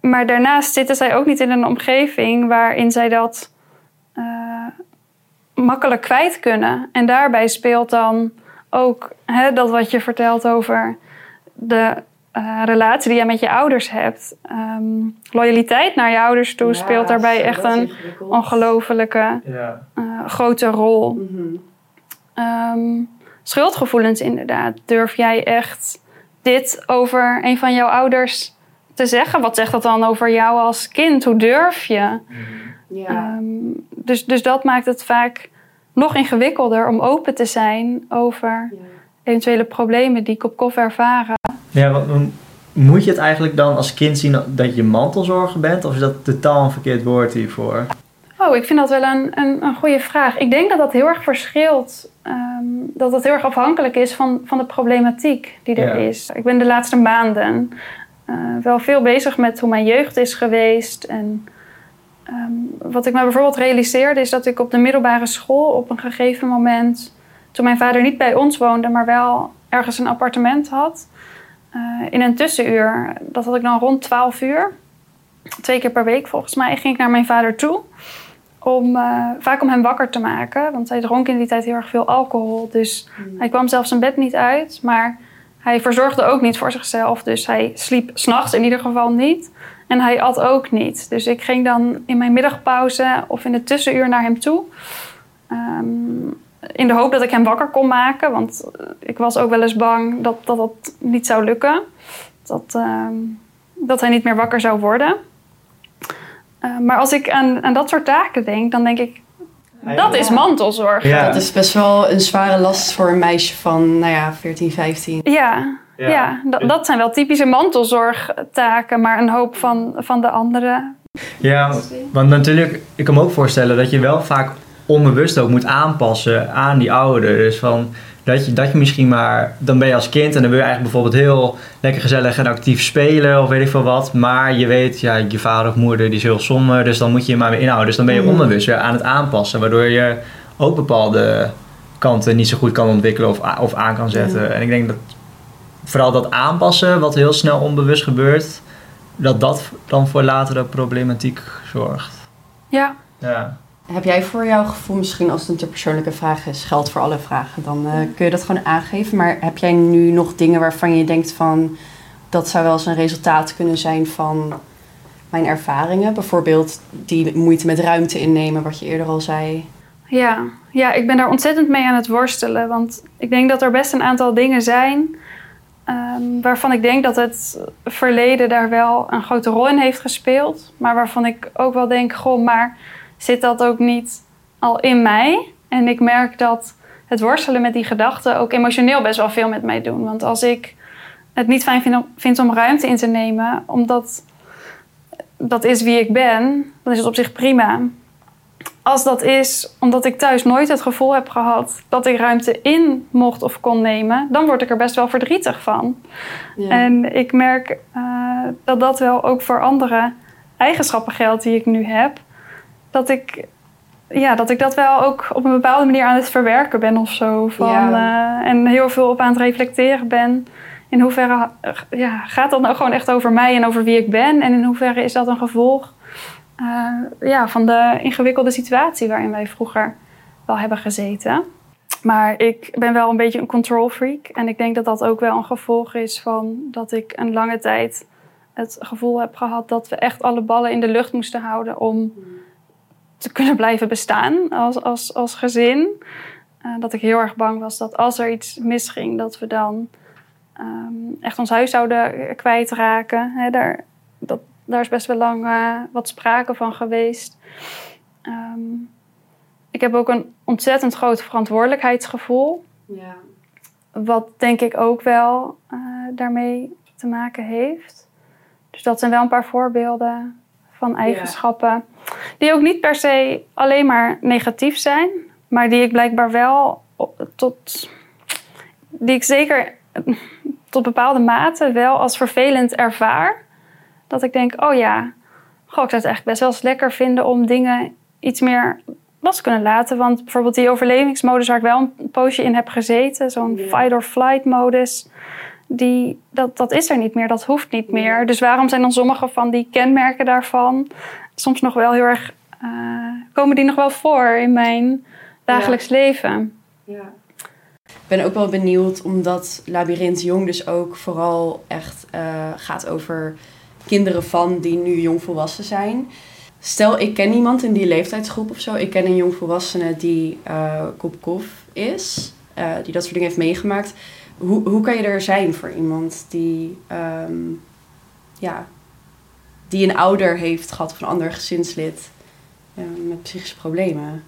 maar daarnaast zitten zij ook niet in een omgeving waarin zij dat eh, makkelijk kwijt kunnen. En daarbij speelt dan ook hè, dat wat je vertelt over de eh, relatie die je met je ouders hebt. Ehm, loyaliteit naar je ouders toe speelt daarbij echt een ongelofelijke Ja. eh, grote rol. Mhm. Ehm, schuldgevoelens inderdaad. Durf jij echt dit over een van jouw ouders te zeggen? Wat zegt dat dan over jou als kind? Hoe durf je? Ja. Ehm, dus, dus dat maakt het vaak nog ingewikkelder om open te zijn over Ja. eventuele problemen die ik op kof ervaren. Ja, want moet je het eigenlijk dan als kind zien dat je mantelzorger bent? Of is dat totaal een verkeerd woord hiervoor? Oh, ik vind dat wel een, een, een goede vraag. Ik denk dat dat heel erg verschilt. Ehm, dat dat heel erg afhankelijk is van, van de problematiek die er Ja. is. Ik ben de laatste maanden eh, wel veel bezig met hoe mijn jeugd is geweest. En ehm, wat ik me bijvoorbeeld realiseerde is dat ik op de middelbare school op een gegeven moment, toen mijn vader niet bij ons woonde, maar wel ergens een appartement had, eh, in een tussenuur, dat had ik dan rond 12 uur, twee keer per week volgens mij, ging ik naar mijn vader toe. Om, eh, vaak om hem wakker te maken, want hij dronk in die tijd heel erg veel alcohol. Dus hij kwam zelfs zijn bed niet uit, maar hij verzorgde ook niet voor zichzelf. Dus hij sliep s'nachts in ieder geval niet. En hij at ook niet. Dus ik ging dan in mijn middagpauze of in het tussenuur naar hem toe. Ehm, in de hoop dat ik hem wakker kon maken. Want eh, ik was ook wel eens bang dat dat, dat niet zou lukken. Dat, ehm, dat hij niet meer wakker zou worden. Eh, maar als ik aan, aan dat soort taken denk, dan denk ik... Dat is mantelzorg. Ja. Dat is best wel een zware last voor een meisje van, nou ja, 14, 15. Ja, ja. dat, dat zijn wel typische mantelzorgtaken, maar een hoop van, van de andere. Ja, want natuurlijk, ik kan me ook voorstellen dat je wel vaak onbewust ook moet aanpassen aan die ouder. Dus van dat je, dat je misschien maar, dan ben je als kind en dan wil je eigenlijk bijvoorbeeld heel lekker gezellig en actief spelen of weet ik veel wat. Maar je weet, ja, je vader of moeder die is heel somber, dus dan moet je je maar weer inhouden. Dus dan ben je Mhm. onbewust weer aan het aanpassen, waardoor je ook bepaalde kanten niet zo goed kan ontwikkelen of, of aan kan zetten. Ja. En ik denk dat vooral dat aanpassen, wat heel snel onbewust gebeurt, dat dat dan voor latere problematiek zorgt. Ja, Ja. Heb jij voor jouw gevoel, misschien als het een te persoonlijke vraag is, geldt voor alle vragen, dan eh, kun je dat gewoon aangeven. Maar heb jij nu nog dingen waarvan je denkt van, dat zou wel eens een resultaat kunnen zijn van mijn ervaringen? Bijvoorbeeld die moeite met ruimte innemen, wat je eerder al zei. ja. ja, ik ben daar ontzettend mee aan het worstelen. Want ik denk dat er best een aantal dingen zijn ehm, waarvan ik denk dat het verleden daar wel een grote rol in heeft gespeeld. Maar waarvan ik ook wel denk, goh, maar zit dat ook niet al in mij? En ik merk dat het worstelen met die gedachten ook emotioneel best wel veel met mij doen. Want als ik het niet fijn vind om, vind om ruimte in te nemen, omdat dat is wie ik ben, dan is het op zich prima. Als dat is omdat ik thuis nooit het gevoel heb gehad dat ik ruimte in mocht of kon nemen, dan word ik er best wel verdrietig van. Ja. En ik merk eh, dat dat wel ook voor andere eigenschappen geldt die ik nu heb. Dat ik, ja, dat ik dat wel ook op een bepaalde manier aan het verwerken ben of zo. Van, Ja. eh, en heel veel op aan het reflecteren ben. In hoeverre ja, gaat dat nou gewoon echt over mij en over wie ik ben? En in hoeverre is dat een gevolg eh, ja, van de ingewikkelde situatie waarin wij vroeger wel hebben gezeten? Maar ik ben wel een beetje een control freak. En ik denk dat dat ook wel een gevolg is van dat ik een lange tijd het gevoel heb gehad dat we echt alle ballen in de lucht moesten houden om te kunnen blijven bestaan als, als, als gezin. Eh, dat ik heel erg bang was dat als er iets misging, dat we dan ehm, echt ons huis zouden kwijtraken. Hè, daar, dat, daar is best wel lang eh, wat sprake van geweest. Ehm, ik heb ook een ontzettend groot verantwoordelijkheidsgevoel. Ja. Wat denk ik ook wel eh, daarmee te maken heeft. Dus dat zijn wel een paar voorbeelden van eigenschappen. Die ook niet per se alleen maar negatief zijn. Maar die ik blijkbaar wel tot. Die ik zeker tot bepaalde mate wel als vervelend ervaar. Dat ik denk, oh ja, goh, ik zou het eigenlijk best wel eens lekker vinden om dingen iets meer los te kunnen laten. Want bijvoorbeeld die overlevingsmodus waar ik wel een poosje in heb gezeten, zo'n Ja. fight or flight modus, die, dat, dat is er niet meer, dat hoeft niet meer. Dus waarom zijn dan sommige van die kenmerken daarvan soms nog wel heel erg, eh, komen die nog wel voor in mijn dagelijks leven? Ja. Ik ben ook wel benieuwd, omdat Labyrinth Jong dus ook vooral echt eh, gaat over kinderen van die nu jongvolwassen zijn. Stel, ik ken iemand in die leeftijdsgroep of zo. Ik ken een jongvolwassene die eh kop is, die dat soort dingen heeft meegemaakt. Hoe, hoe kan je er zijn voor iemand die, ehm, ja, die een ouder heeft gehad of een ander gezinslid eh, met psychische problemen?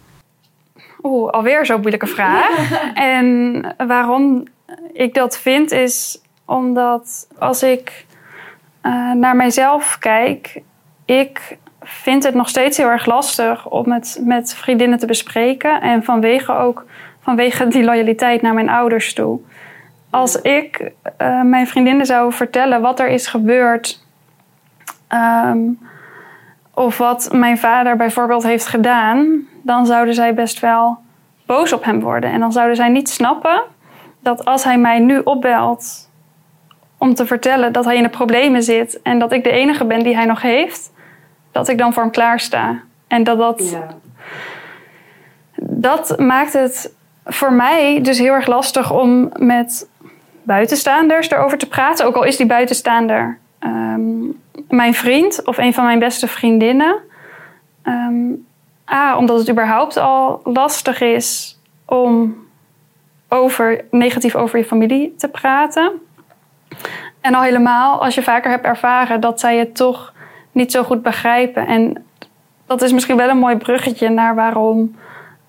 Oeh, alweer zo'n moeilijke vraag. en waarom ik dat vind is omdat als ik eh, naar mijzelf kijk, ik vind het nog steeds heel erg lastig om het met vriendinnen te bespreken. En vanwege ook vanwege die loyaliteit naar mijn ouders toe. Als ik eh, mijn vriendinnen zou vertellen wat er is gebeurd. ehm, of wat mijn vader bijvoorbeeld heeft gedaan, dan zouden zij best wel boos op hem worden. En dan zouden zij niet snappen dat als hij mij nu opbelt om te vertellen dat hij in de problemen zit en dat ik de enige ben die hij nog heeft, dat ik dan voor hem klaarsta. En dat dat, dat maakt het voor mij dus heel erg lastig om met buitenstaanders erover te praten. Ook al is die buitenstaander ehm, mijn vriend of een van mijn beste vriendinnen. Ehm, A, omdat het überhaupt al lastig is om over, negatief over je familie te praten. En al helemaal als je vaker hebt ervaren dat zij het toch niet zo goed begrijpen. En dat is misschien wel een mooi bruggetje naar waarom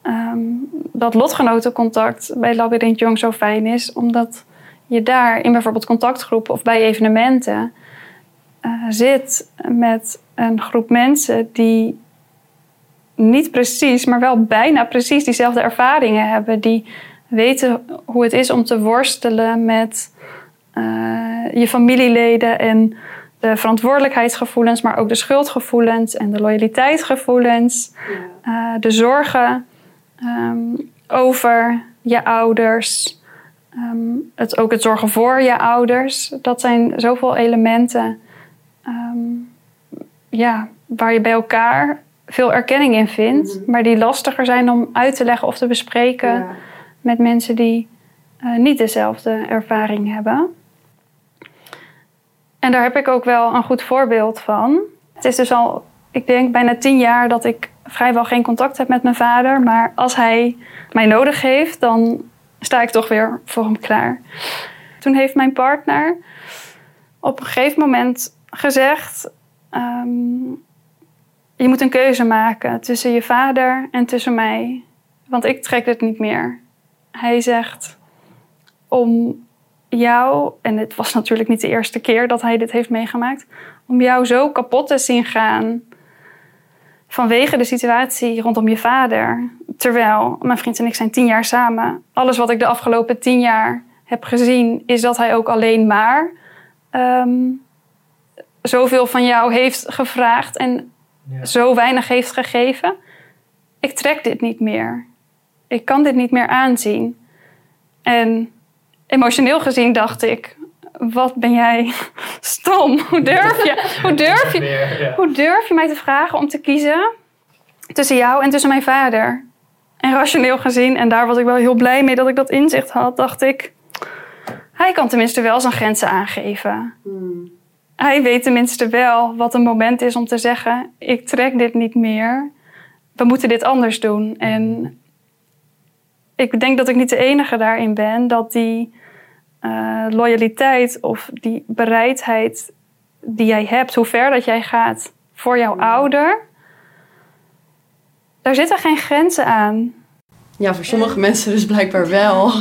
ehm, dat lotgenotencontact bij Labyrinth Jong zo fijn is. Omdat je daar in bijvoorbeeld contactgroepen of bij evenementen eh, zit met een groep mensen die niet precies, maar wel bijna precies diezelfde ervaringen hebben. Die weten hoe het is om te worstelen met eh, je familieleden en de verantwoordelijkheidsgevoelens, maar ook de schuldgevoelens en de loyaliteitsgevoelens. Eh, de zorgen ehm, over je ouders. Ehm, het, ook het zorgen voor je ouders. Dat zijn zoveel elementen ehm, ja, waar je bij elkaar veel erkenning in vindt, Mhm. maar die lastiger zijn om uit te leggen of te bespreken Ja. met mensen die eh, niet dezelfde ervaring hebben. En daar heb ik ook wel een goed voorbeeld van. Het is dus al, ik denk, bijna tien jaar dat ik vrijwel geen contact heb met mijn vader. Maar als hij mij nodig heeft, dan sta ik toch weer voor hem klaar. Toen heeft mijn partner op een gegeven moment gezegd: ehm, Je moet een keuze maken tussen je vader en tussen mij. Want ik trek het niet meer. Hij zegt: Om jou, en het was natuurlijk niet de eerste keer dat hij dit heeft meegemaakt, om jou zo kapot te zien gaan vanwege de situatie rondom je vader. Terwijl mijn vriend en ik zijn tien jaar samen. Alles wat ik de afgelopen tien jaar heb gezien, is dat hij ook alleen maar ehm, zoveel van jou heeft gevraagd en Ja. zo weinig heeft gegeven. Ik trek dit niet meer. Ik kan dit niet meer aanzien. En emotioneel gezien dacht ik: wat ben jij stom? Hoe durf je? Hoe durf je? Hoe durf je mij te vragen om te kiezen tussen jou en tussen mijn vader? En rationeel gezien, en daar was ik wel heel blij mee dat ik dat inzicht had, dacht ik: hij kan tenminste wel zijn grenzen aangeven. Hmm. Hij weet tenminste wel wat een moment is om te zeggen: ik trek dit niet meer. We moeten dit anders doen. En ik denk dat ik niet de enige daarin ben dat die eh, loyaliteit of die bereidheid die jij hebt, hoe ver dat jij gaat voor jouw ouder, daar zitten geen grenzen aan. Ja, voor sommige mensen dus blijkbaar wel.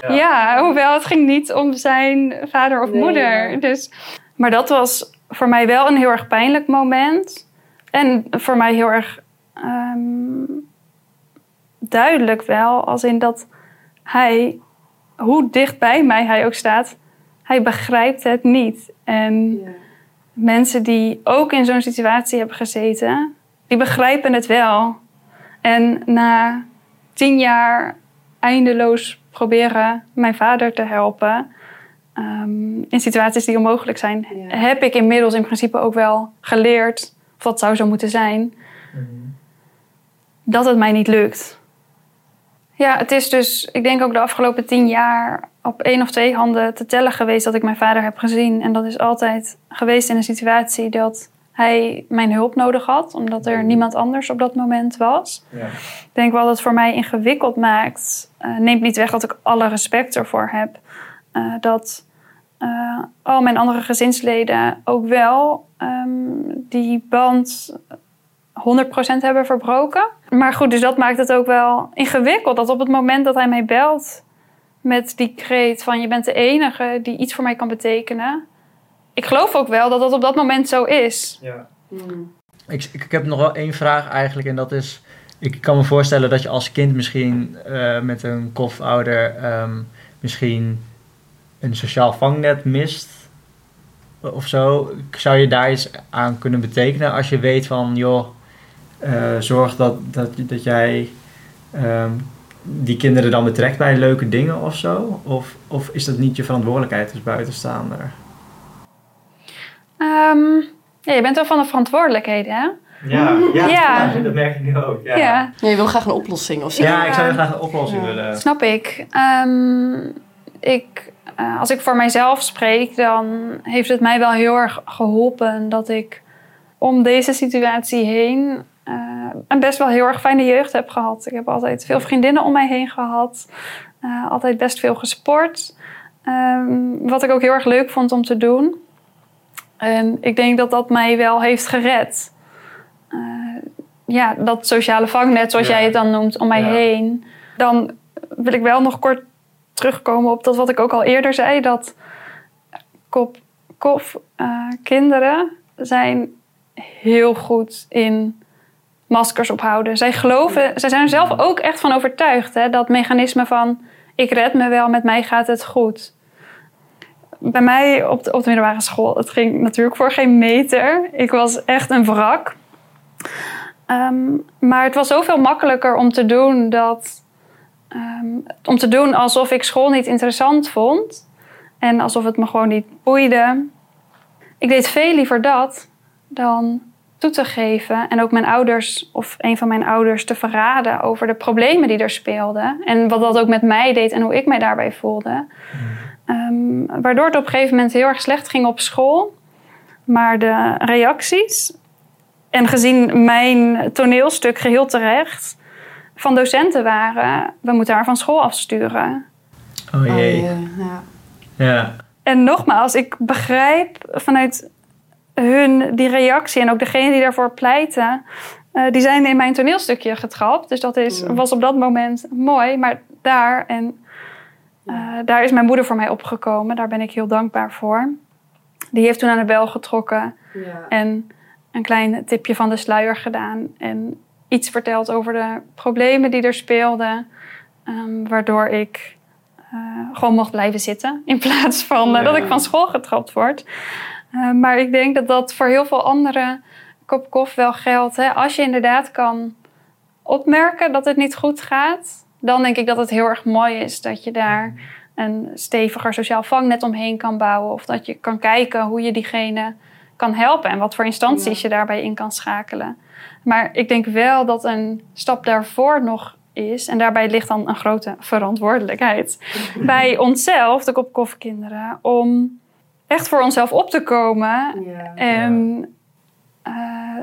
Ja. Ja, hoewel het ging niet om zijn vader of Nee, moeder. ja. Dus, maar dat was voor mij wel een heel erg pijnlijk moment. En voor mij heel erg ehm, duidelijk wel. Als in dat hij, hoe dicht bij mij hij ook staat, hij begrijpt het niet. En mensen die ook in zo'n situatie hebben gezeten, die begrijpen het wel. En na tien jaar eindeloos proberen mijn vader te helpen ehm, in situaties die onmogelijk zijn, Ja. heb ik inmiddels in principe ook wel geleerd, of dat zou zo moeten zijn, Mhm. dat het mij niet lukt. Ja, het is dus, ik denk ook de afgelopen tien jaar op één of twee handen te tellen geweest dat ik mijn vader heb gezien. En dat is altijd geweest in een situatie dat hij mijn hulp nodig had, omdat er niemand anders op dat moment was. Ja. Ik denk wel dat het voor mij ingewikkeld maakt. Eh, neemt niet weg dat ik alle respect ervoor heb. Eh, dat eh, al mijn andere gezinsleden ook wel ehm, die band 100% hebben verbroken. Maar goed, dus dat maakt het ook wel ingewikkeld. Dat op het moment dat hij mij belt met die kreet van je bent de enige die iets voor mij kan betekenen. Ik geloof ook wel dat dat op dat moment zo is. Ja. Hmm. Ik, ik, ik heb nog wel één vraag eigenlijk en dat is... Ik kan me voorstellen dat je als kind misschien eh, met een kofouder ehm, misschien een sociaal vangnet mist of zo. Zou je daar iets aan kunnen betekenen als je weet van, joh, eh, zorg dat, dat, dat jij ehm, die kinderen dan betrekt bij leuke dingen of zo? Of, of is dat niet je verantwoordelijkheid als buitenstaander? Ehm, ja, je bent wel van de verantwoordelijkheden, hè? Ja, ja, Ja. dat merk ik nu ook. Ja, Ja, je wil graag een oplossing of zo. Ja, ik zou graag een oplossing Ja. willen. snap ik. Ehm, ik eh, als ik voor mijzelf spreek, dan heeft het mij wel heel erg geholpen dat ik om deze situatie heen eh, een best wel heel erg fijne jeugd heb gehad. Ik heb altijd veel vriendinnen om mij heen gehad, eh, altijd best veel gesport. Ehm, wat ik ook heel erg leuk vond om te doen. En ik denk dat dat mij wel heeft gered. Eh, ja, dat sociale vangnet, zoals Ja. jij het dan noemt, om mij Ja. heen. Dan wil ik wel nog kort terugkomen op dat wat ik ook al eerder zei. Dat kop, kof, eh, kinderen zijn heel goed in maskers ophouden. Zij geloven, zij zijn er zelf ook echt van overtuigd. Hè, dat mechanisme van ik red me wel, met mij gaat het goed. Bij mij op de, op de middelbare school, het ging natuurlijk voor geen meter. Ik was echt een wrak. Ehm, maar het was zoveel makkelijker om te doen dat Ehm, om te doen alsof ik school niet interessant vond. En alsof het me gewoon niet boeide. Ik deed veel liever dat dan toe te geven. En ook mijn ouders of een van mijn ouders te verraden over de problemen die er speelden. En wat dat ook met mij deed en hoe ik mij daarbij voelde. Ehm, waardoor het op een gegeven moment heel erg slecht ging op school. Maar de reacties, en gezien mijn toneelstuk geheel terecht, van docenten waren: we moeten haar van school afsturen. Oh Oh, jee. ja, ja. Ja. En nogmaals, ik begrijp vanuit hun die reactie en ook degene die daarvoor pleiten, eh, die zijn in mijn toneelstukje getrapt. Dus dat is, Mm. was op dat moment mooi. Maar daar, en eh, daar is mijn moeder voor mij opgekomen. Daar ben ik heel dankbaar voor. Die heeft toen aan de bel getrokken Ja. en een klein tipje van de sluier gedaan. En iets verteld over de problemen die er speelden. ehm, waardoor ik eh, gewoon mocht blijven zitten. In plaats van eh, Ja. dat ik van school getrapt word. Maar ik denk dat dat voor heel veel andere kop koffie wel geldt. Hè? Als je inderdaad kan opmerken dat het niet goed gaat, dan denk ik dat het heel erg mooi is dat je daar een steviger sociaal vangnet omheen kan bouwen. Of dat je kan kijken hoe je diegene kan helpen en wat voor instanties je daarbij in kan schakelen. Maar ik denk wel dat een stap daarvoor nog is, en daarbij ligt dan een grote verantwoordelijkheid bij onszelf, de kopkofkinderen, om echt voor onszelf op te komen ja. en uh,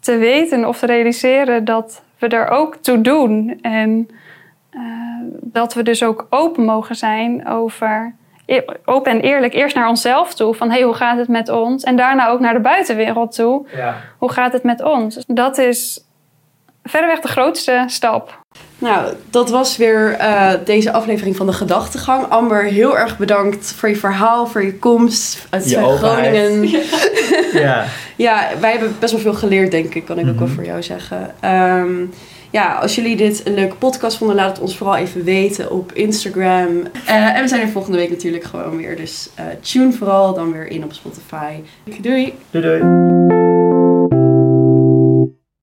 te weten of te realiseren dat we er ook toe doen. En dat we dus ook open mogen zijn over E- open en eerlijk eerst naar onszelf toe. Van hey, hoe gaat het met ons? En daarna ook naar de buitenwereld toe. Ja. Hoe gaat het met ons? Dus dat is verreweg de grootste stap. Nou, dat was weer uh, deze aflevering van de Gedachtegang. Amber, heel erg bedankt voor je verhaal, voor je komst uit je Groningen. Ja. ja, wij hebben best wel veel geleerd, denk ik, kan ik ook wel mhm. voor jou zeggen. Um, ja, als jullie dit een leuke podcast vonden, laat het ons vooral even weten op Instagram. Uh, en we zijn er volgende week natuurlijk gewoon weer. Dus uh, tune vooral dan weer in op Spotify. Doei! Doei doei!